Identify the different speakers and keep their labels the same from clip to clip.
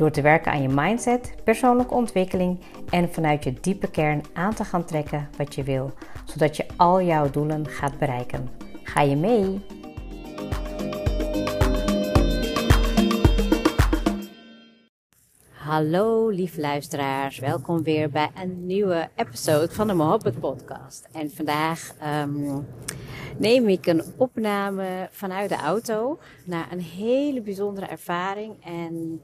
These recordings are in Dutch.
Speaker 1: Door te werken aan je mindset, persoonlijke ontwikkeling en vanuit je diepe kern aan te gaan trekken wat je wil, zodat je al jouw doelen gaat bereiken. Ga je mee? Hallo lieve luisteraars, welkom weer bij een nieuwe episode van de Mohabbat podcast. En vandaag um, neem ik een opname vanuit de auto naar een hele bijzondere ervaring. En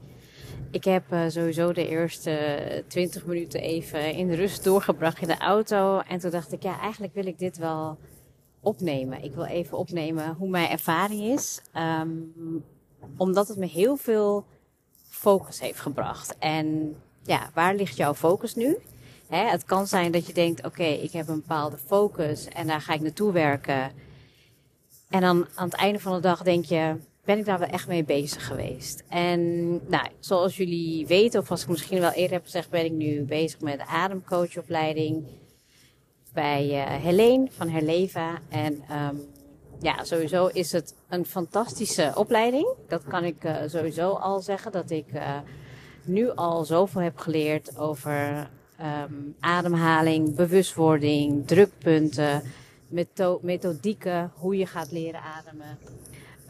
Speaker 1: ik heb uh, sowieso de eerste 20 minuten even in de rust doorgebracht in de auto. En toen dacht ik, ja, eigenlijk wil ik dit wel opnemen. Ik wil even opnemen hoe mijn ervaring is. Um, omdat het me heel veel focus heeft gebracht. En ja, waar ligt jouw focus nu? Hè, het kan zijn dat je denkt, oké, ik heb een bepaalde focus en daar ga ik naartoe werken. En dan aan het einde van de dag denk je, ben ik daar wel echt mee bezig geweest? En nou, zoals jullie weten, of als ik misschien wel eerder heb gezegd, ben ik nu bezig met de ademcoachopleiding bij uh, Helene van Herleva. En um, ja, sowieso is het een fantastische opleiding. Dat kan ik uh, sowieso al zeggen. Dat ik uh, nu al zoveel heb geleerd over um, ademhaling, bewustwording, drukpunten, metho methodieken, hoe je gaat leren ademen,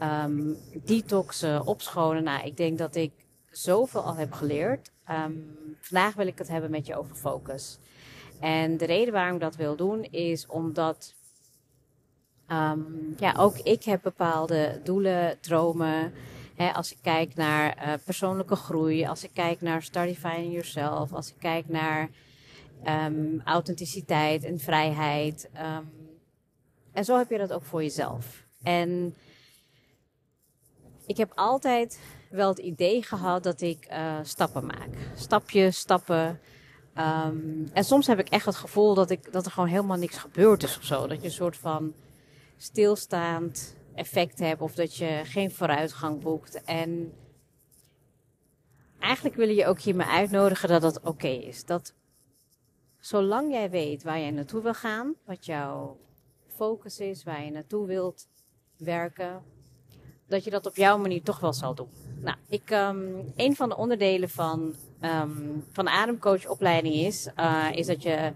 Speaker 1: um, detoxen, opschonen. Nou, ik denk dat ik zoveel al heb geleerd. Um, vandaag wil ik het hebben met je over focus. En de reden waarom ik dat wil doen is omdat Um, ja, ook ik heb bepaalde doelen, dromen. Als ik kijk naar uh, persoonlijke groei, als ik kijk naar Startifying Yourself, als ik kijk naar um, authenticiteit en vrijheid. En zo heb je dat ook voor jezelf. En ik heb altijd wel het idee gehad dat ik uh, stappen maak. Stapjes, stappen. Um, en soms heb ik echt het gevoel dat, ik, dat er gewoon helemaal niks gebeurd is of zo. Dat je een soort van stilstaand effect hebt of dat je geen vooruitgang boekt. En eigenlijk wil je ook hiermee uitnodigen dat dat oké is. Dat zolang jij weet waar jij naartoe wil gaan, wat jouw focus is, waar je naartoe wilt werken, dat je dat op jouw manier toch wel zal doen. Nou, ik, um, een van de onderdelen van, um, van de ademcoachopleiding is, uh, is dat je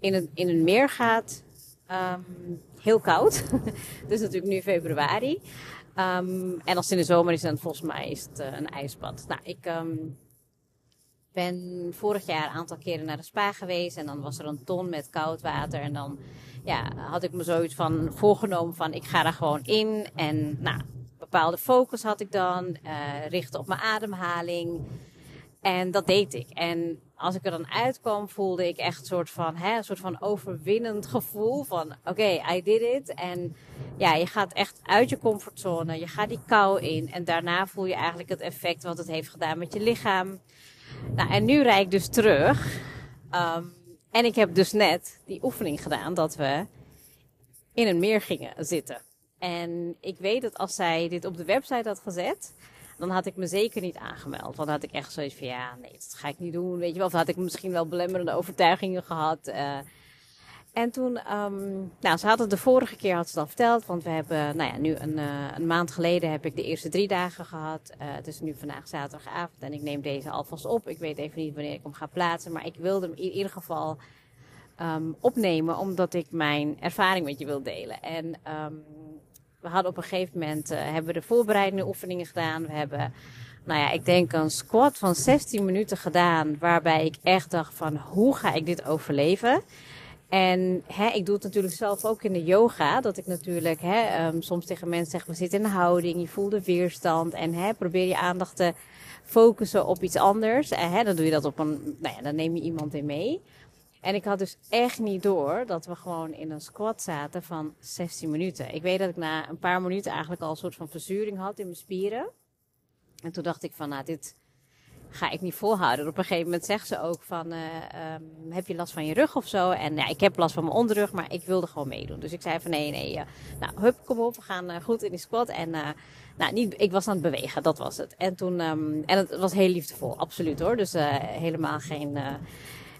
Speaker 1: in een, in een meer gaat um, heel koud. dus natuurlijk nu februari. En als het in de zomer is, dan volgens mij is het uh, een ijsbad. Nou, ik ben vorig jaar een aantal keren naar de spa geweest. En dan was er een ton met koud water. En dan ja, had ik me zoiets van voorgenomen van ik ga daar gewoon in. En nou, bepaalde focus had ik dan. Uh, richten op mijn ademhaling. En dat deed ik. En als ik er dan uitkwam, voelde ik echt een soort van, hè, een soort van overwinnend gevoel van, oké, okay, I did it. En ja, je gaat echt uit je comfortzone, je gaat die kou in en daarna voel je eigenlijk het effect wat het heeft gedaan met je lichaam. Nou, en nu rijd ik dus terug. Um, en ik heb dus net die oefening gedaan dat we in een meer gingen zitten. En ik weet dat als zij dit op de website had gezet, dan had ik me zeker niet aangemeld. Want dan had ik echt zoiets van, ja, nee, dat ga ik niet doen, weet je wel. Of had ik misschien wel belemmerende overtuigingen gehad. Uh, en toen, um, nou, ze had het de vorige keer had ze al verteld, want we hebben, nou ja, nu een, uh, een maand geleden heb ik de eerste drie dagen gehad. Uh, het is nu vandaag zaterdagavond en ik neem deze alvast op. Ik weet even niet wanneer ik hem ga plaatsen, maar ik wilde hem in ieder geval um, opnemen, omdat ik mijn ervaring met je wil delen. En um, we hadden op een gegeven moment uh, hebben we de voorbereidende oefeningen gedaan. We hebben, nou ja, ik denk een squat van 16 minuten gedaan. Waarbij ik echt dacht van hoe ga ik dit overleven? En hè, ik doe het natuurlijk zelf ook in de yoga. Dat ik natuurlijk hè, um, soms tegen mensen zeg, we zitten in een houding, je voelt de weerstand. En hè, probeer je aandacht te focussen op iets anders. En hè, dan doe je dat op een, nou ja, dan neem je iemand in mee. En ik had dus echt niet door dat we gewoon in een squat zaten van 16 minuten. Ik weet dat ik na een paar minuten eigenlijk al een soort van verzuring had in mijn spieren. En toen dacht ik van, nou, dit, ga ik niet volhouden. Op een gegeven moment zegt ze ook van, uh, um, heb je last van je rug of zo? En ja, ik heb last van mijn onderrug, maar ik wilde gewoon meedoen. Dus ik zei van nee, nee, uh, nou hup, kom op, we gaan uh, goed in die squat. En nou, niet, ik was aan het bewegen, dat was het. En toen, um, en het was heel liefdevol, absoluut hoor. Dus helemaal geen...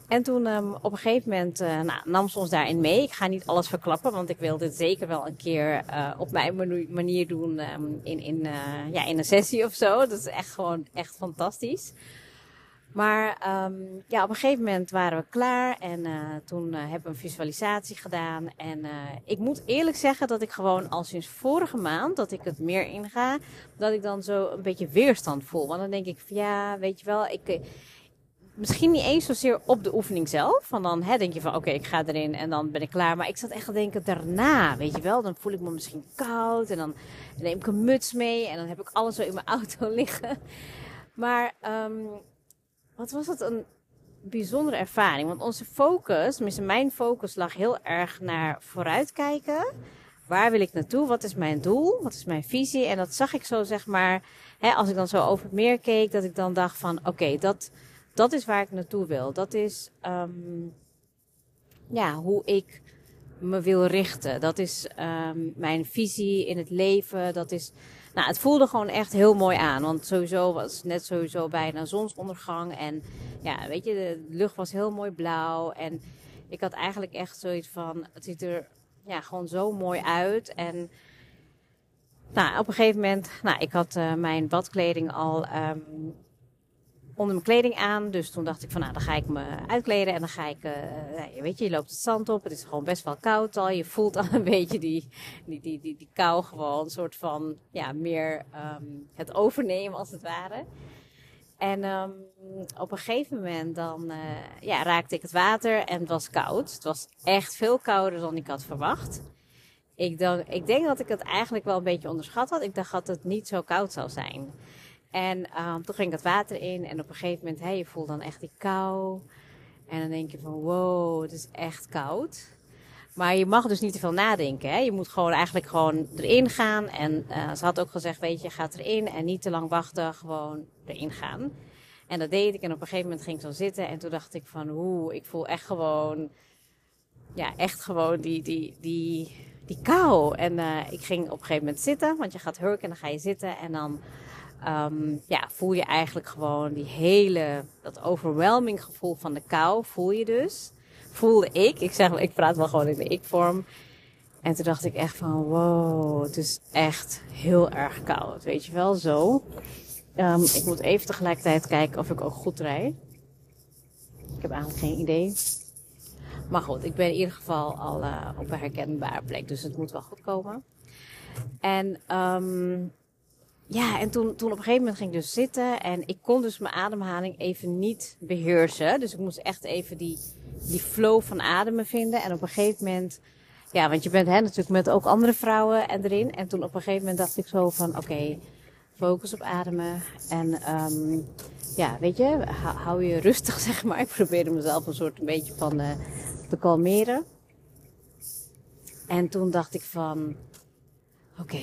Speaker 1: En toen um, op een gegeven moment uh, nou, nam ze ons daarin mee. Ik ga niet alles verklappen, want ik wil dit zeker wel een keer uh, op mijn manier doen um, in, in, uh, ja, in een sessie of zo. Dat is echt gewoon echt fantastisch. Maar um, ja, op een gegeven moment waren we klaar en toen hebben we een visualisatie gedaan. En ik moet eerlijk zeggen dat ik gewoon al sinds vorige maand, dat ik het meer inga, dat ik dan zo een beetje weerstand voel. Want dan denk ik van ja, weet je wel, ik misschien niet eens zozeer op de oefening zelf. Van dan hè, denk je van oké, ik ga erin en dan ben ik klaar. Maar ik zat echt te denken daarna, weet je wel. Dan voel ik me misschien koud en dan neem ik een muts mee. En dan heb ik alles zo in mijn auto liggen. Maar um, wat was het een bijzondere ervaring. Want onze focus, tenminste mijn focus lag heel erg naar vooruitkijken. Waar wil ik naartoe? Wat is mijn doel? Wat is mijn visie? En dat zag ik zo zeg maar, hè, als ik dan zo over het meer keek, dat ik dan dacht van oké, dat dat is waar ik naartoe wil. Dat is um, ja, hoe ik me wil richten. Dat is um, mijn visie in het leven. Dat is, nou, het voelde gewoon echt heel mooi aan. Want sowieso was het net sowieso bijna zonsondergang. En ja, weet je, de lucht was heel mooi blauw. En ik had eigenlijk echt zoiets van, het ziet er ja, gewoon zo mooi uit. En nou, op een gegeven moment, nou, ik had uh, mijn badkleding al um, onder mijn kleding aan. Dus toen dacht ik van nou, dan ga ik me uitkleden en dan ga ik, uh, weet je, je loopt het zand op. Het is gewoon best wel koud al. Je voelt al een beetje die, die, die, die, kou gewoon, een soort van, ja, meer um, het overnemen als het ware. En um, op een gegeven moment dan uh, ja, raakte ik het water en het was koud. Het was echt veel kouder dan ik had verwacht. Ik, dacht, ik denk dat ik het eigenlijk wel een beetje onderschat had. Ik dacht dat het niet zo koud zou zijn. En um, toen ging het water in en op een gegeven moment, hey, je voelt dan echt die kou. En dan denk je van, wow, het is echt koud. Maar je mag dus niet te veel nadenken. Hè? Je moet gewoon eigenlijk gewoon erin gaan. En uh, ze had ook gezegd, weet je, gaat erin en niet te lang wachten, gewoon erin gaan. En dat deed ik en op een gegeven moment ging ik zo zitten en toen dacht ik van, oeh, ik voel echt gewoon, ja, echt gewoon die, die, die, die kou. En uh, ik ging op een gegeven moment zitten, want je gaat hurken en dan ga je zitten en dan um, ja, voel je eigenlijk gewoon die hele, dat overwhelming gevoel van de kou, voel je dus. Voelde ik, ik zeg ik praat wel gewoon in de ik-vorm. En toen dacht ik echt van, wow, het is echt heel erg koud, weet je wel, zo. Um, ik moet even tegelijkertijd kijken of ik ook goed rijd. Ik heb eigenlijk geen idee. Maar goed, ik ben in ieder geval al uh, op een herkenbare plek, dus het moet wel goed komen. En um, ja, en toen, toen op een gegeven moment ging ik dus zitten en ik kon dus mijn ademhaling even niet beheersen. Dus ik moest echt even die, die flow van ademen vinden. En op een gegeven moment, ja, want je bent hè, natuurlijk met ook andere vrouwen en erin. En toen op een gegeven moment dacht ik zo van, oké, focus op ademen. En um, ja, weet je, hou, je rustig, zeg maar. Ik probeerde mezelf een soort een beetje van uh, te kalmeren. En toen dacht ik van, oké,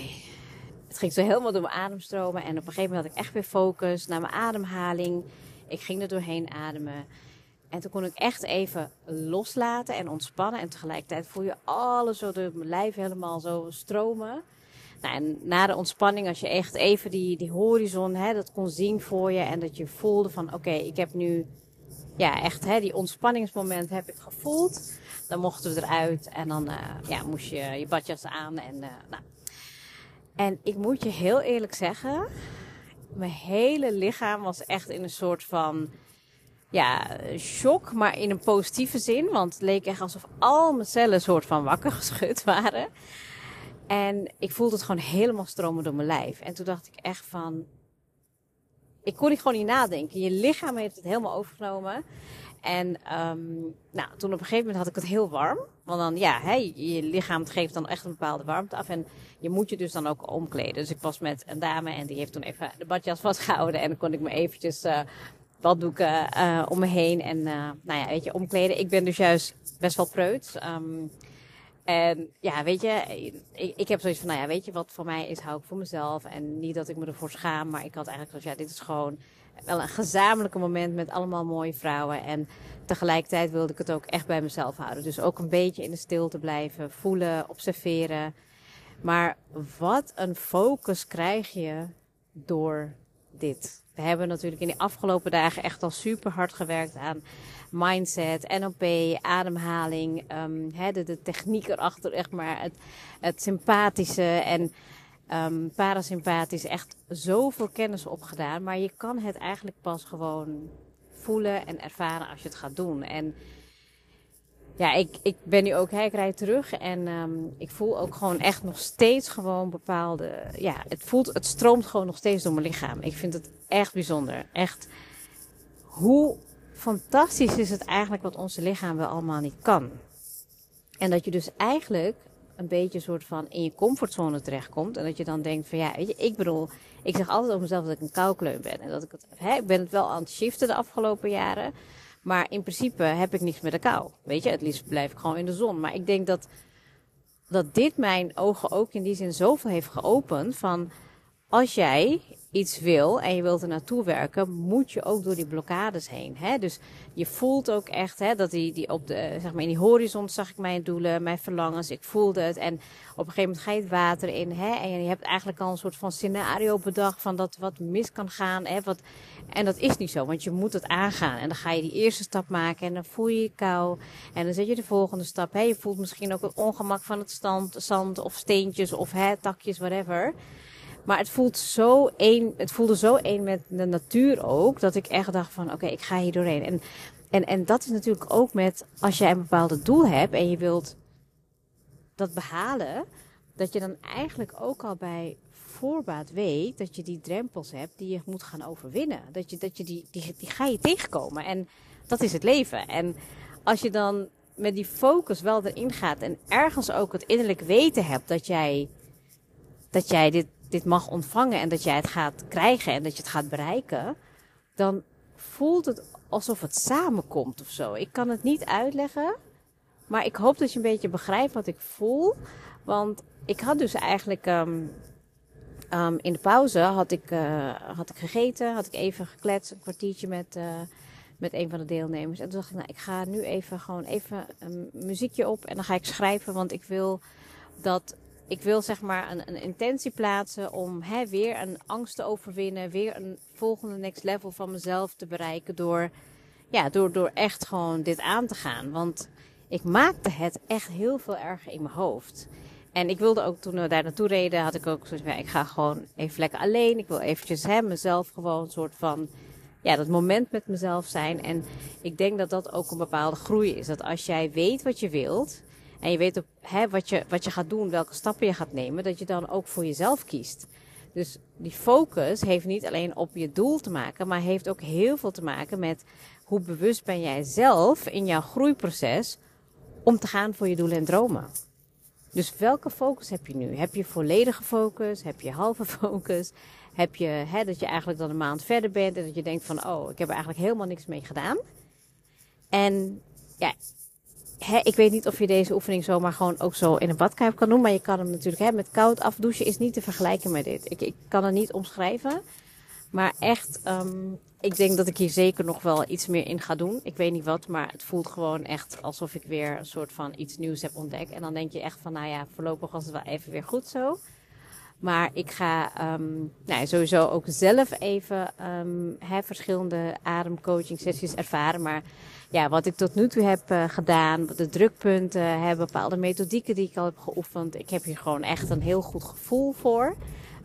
Speaker 1: het ging zo helemaal door mijn ademstromen. En op een gegeven moment had ik echt weer focus naar mijn ademhaling. Ik ging er doorheen ademen. En toen kon ik echt even loslaten en ontspannen. En tegelijkertijd voel je alles zo door mijn lijf helemaal zo stromen. Nou, en na de ontspanning, als je echt even die, die horizon, hè, dat kon zien voor je. En dat je voelde van, oké, ik heb nu, ja, echt, hè, die ontspanningsmoment heb ik gevoeld. Dan mochten we eruit en dan, uh, ja, moest je je badjas aan. En, uh, nou, en ik moet je heel eerlijk zeggen, mijn hele lichaam was echt in een soort van ja, shock, maar in een positieve zin. Want het leek echt alsof al mijn cellen soort van wakker geschud waren. En ik voelde het gewoon helemaal stromen door mijn lijf. En toen dacht ik echt van. Ik kon niet gewoon niet nadenken. Je lichaam heeft het helemaal overgenomen. En um, nou, toen op een gegeven moment had ik het heel warm. Want dan, ja, je lichaam geeft dan echt een bepaalde warmte af. En je moet je dus dan ook omkleden. Dus ik was met een dame en die heeft toen even de badjas vastgehouden. En dan kon ik me eventjes uh, baddoeken uh, om me heen. En uh, nou ja, weet je, omkleden. Ik ben dus juist best wel preut. Um, en ja, weet je, ik, ik heb zoiets van, nou ja, weet je wat voor mij is, hou ik voor mezelf. En niet dat ik me ervoor schaam, maar ik had eigenlijk zoiets, ja, dit is gewoon wel een gezamenlijke moment met allemaal mooie vrouwen. En tegelijkertijd wilde ik het ook echt bij mezelf houden. Dus ook een beetje in de stilte blijven, voelen, observeren. Maar wat een focus krijg je door dit. We hebben natuurlijk in de afgelopen dagen echt al super hard gewerkt aan mindset, NLP, ademhaling, um, de, techniek erachter, echt maar het, het sympathische en um, parasympathisch. Echt zoveel kennis opgedaan, maar je kan het eigenlijk pas gewoon voelen en ervaren als je het gaat doen. En ja, ik, ik ben nu ook, ik rijd terug en um, ik voel ook gewoon echt nog steeds gewoon bepaalde, ja, het voelt, het stroomt gewoon nog steeds door mijn lichaam. Ik vind het echt bijzonder. Echt, hoe fantastisch is het eigenlijk wat onze lichaam wel allemaal niet kan. En dat je dus eigenlijk een beetje soort van in je comfortzone terechtkomt. En dat je dan denkt van ja, weet je, ik bedoel, ik zeg altijd over mezelf dat ik een koukleun ben. En dat ik het, hè, ik ben het wel aan het shiften de afgelopen jaren. Maar in principe heb ik niks met de kou. Weet je, het liefst blijf ik gewoon in de zon. Maar ik denk dat, dat dit mijn ogen ook in die zin zoveel heeft geopend van als jij iets wil en je wilt er naartoe werken, moet je ook door die blokkades heen. Hè? Dus je voelt ook echt hè, dat die, die op de, zeg maar in die horizon zag ik mijn doelen, mijn verlangens, ik voelde het. En op een gegeven moment ga je het water in hè, en je hebt eigenlijk al een soort van scenario bedacht van dat wat mis kan gaan. Hè, wat, en dat is niet zo, want je moet het aangaan. En dan ga je die eerste stap maken en dan voel je je kou. En dan zet je de volgende stap. Hè. Je voelt misschien ook het ongemak van het stand, zand of steentjes of hè, takjes, whatever. Maar het voelt zo één, het voelde zo één met de natuur ook, dat ik echt dacht van oké, ik ga hier doorheen. En, en, en dat is natuurlijk ook met als jij een bepaald doel hebt en je wilt dat behalen, dat je dan eigenlijk ook al bij voorbaat weet dat je die drempels hebt die je moet gaan overwinnen. Dat je, dat je die, die, die ga je tegenkomen. En dat is het leven. En als je dan met die focus wel erin gaat en ergens ook het innerlijk weten hebt dat jij, dat jij dit, dit mag ontvangen en dat jij het gaat krijgen en dat je het gaat bereiken, dan voelt het alsof het samenkomt of zo. Ik kan het niet uitleggen, maar ik hoop dat je een beetje begrijpt wat ik voel. Want ik had dus eigenlijk um, um, in de pauze had ik, uh, had ik gegeten, had ik even gekletst, een kwartiertje met, uh, met een van de deelnemers. En toen dacht ik, nou, ik ga nu even gewoon even een muziekje op en dan ga ik schrijven, want ik wil dat ik wil zeg maar een, een intentie plaatsen om hè, weer een angst te overwinnen, weer een volgende next level van mezelf te bereiken door, ja, door, door echt gewoon dit aan te gaan. Want ik maakte het echt heel veel erger in mijn hoofd. En ik wilde ook toen we daar naartoe reden, had ik ook zoiets van, ik ga gewoon even lekker alleen. Ik wil eventjes hè, mezelf gewoon een soort van, ja, dat moment met mezelf zijn. En ik denk dat dat ook een bepaalde groei is. Dat als jij weet wat je wilt, en je weet ook hè, wat, je, wat je gaat doen, welke stappen je gaat nemen, dat je dan ook voor jezelf kiest. Dus die focus heeft niet alleen op je doel te maken, maar heeft ook heel veel te maken met hoe bewust ben jij zelf in jouw groeiproces om te gaan voor je doelen en dromen. Dus welke focus heb je nu? Heb je volledige focus? Heb je halve focus? Heb je hè, dat je eigenlijk dan een maand verder bent en dat je denkt van, oh, ik heb er eigenlijk helemaal niks mee gedaan. En ja, hè, ik weet niet of je deze oefening zomaar gewoon ook zo in een badkuip kan doen. Maar je kan hem natuurlijk hè, met koud afdouchen is niet te vergelijken met dit. Ik, ik kan het niet omschrijven. Maar echt, um, ik denk dat ik hier zeker nog wel iets meer in ga doen. Ik weet niet wat, maar het voelt gewoon echt alsof ik weer een soort van iets nieuws heb ontdekt. En dan denk je echt van, nou ja, voorlopig was het wel even weer goed zo. Maar ik ga um, nou, sowieso ook zelf even um, hè, verschillende ademcoaching sessies ervaren. Maar ja, wat ik tot nu toe heb uh, gedaan, de drukpunten, hè, bepaalde methodieken die ik al heb geoefend. Ik heb hier gewoon echt een heel goed gevoel voor.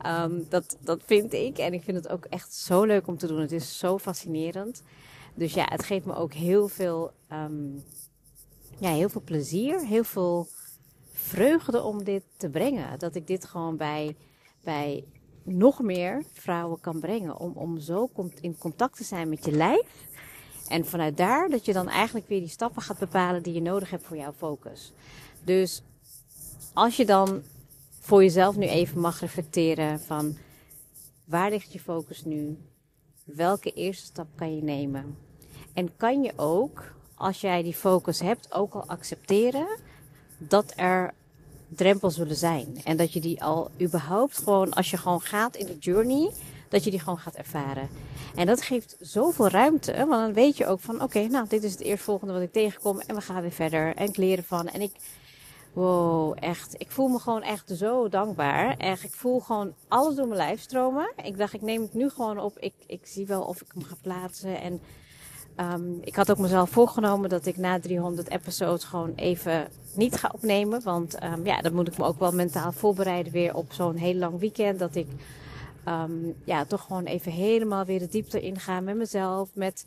Speaker 1: Um, dat, dat vind ik. En ik vind het ook echt zo leuk om te doen. Het is zo fascinerend. Dus ja, het geeft me ook heel veel, um, ja, heel veel plezier. Heel veel vreugde om dit te brengen. Dat ik dit gewoon bij, bij nog meer vrouwen kan brengen. Om, om zo in contact te zijn met je lijf. En vanuit daar dat je dan eigenlijk weer die stappen gaat bepalen die je nodig hebt voor jouw focus. Dus als je dan voor jezelf nu even mag reflecteren van waar ligt je focus nu? Welke eerste stap kan je nemen? En kan je ook, als jij die focus hebt, ook al accepteren dat er drempels zullen zijn. En dat je die al überhaupt gewoon, als je gewoon gaat in de journey, dat je die gewoon gaat ervaren. En dat geeft zoveel ruimte, want dan weet je ook van oké, nou dit is het eerstvolgende wat ik tegenkom en we gaan weer verder en ik ervan. En ik, wow, echt, ik voel me gewoon echt zo dankbaar. Echt, ik voel gewoon alles door mijn lijf stromen. Ik dacht, ik neem het nu gewoon op. Ik, ik zie wel of ik hem ga plaatsen en Um, ik had ook mezelf voorgenomen dat ik na 300 episodes gewoon even niet ga opnemen. Want um, ja, dan moet ik me ook wel mentaal voorbereiden weer op zo'n heel lang weekend. Dat ik um, ja, toch gewoon even helemaal weer de diepte inga met mezelf. Met,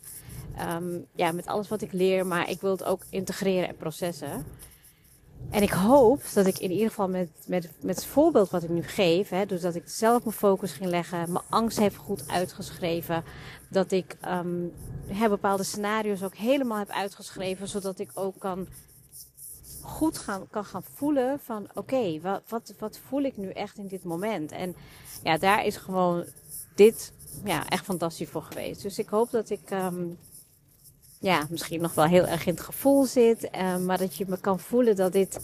Speaker 1: ja, met alles wat ik leer. Maar ik wil het ook integreren en processen. En ik hoop dat ik in ieder geval met, met, met het voorbeeld wat ik nu geef, hè, dus dat ik zelf mijn focus ging leggen, mijn angst heb goed uitgeschreven, dat ik um, bepaalde scenario's ook helemaal heb uitgeschreven, zodat ik ook kan goed gaan, kan gaan voelen van oké, wat, wat, wat voel ik nu echt in dit moment? En ja, daar is gewoon dit ja, echt fantastisch voor geweest. Dus ik hoop dat ik um, ja, misschien nog wel heel erg in het gevoel zit. Uh, maar dat je me kan voelen dat dit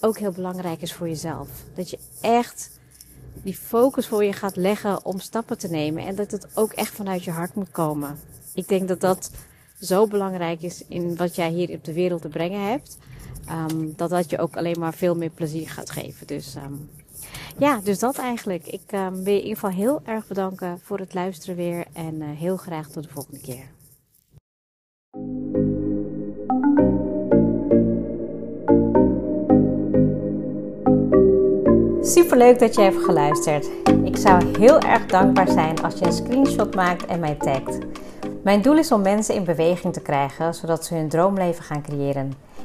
Speaker 1: ook heel belangrijk is voor jezelf. Dat je echt die focus voor je gaat leggen om stappen te nemen. En dat het ook echt vanuit je hart moet komen. Ik denk dat dat zo belangrijk is in wat jij hier op de wereld te brengen hebt. Um, dat dat je ook alleen maar veel meer plezier gaat geven. Dus um, ja, dus dat eigenlijk. Ik um, wil je in ieder geval heel erg bedanken voor het luisteren weer. En uh, heel graag tot de volgende keer. Super leuk dat je hebt geluisterd. Ik zou heel erg dankbaar zijn als je een screenshot maakt en mij tagt. Mijn doel is om mensen in beweging te krijgen, zodat ze hun droomleven gaan creëren.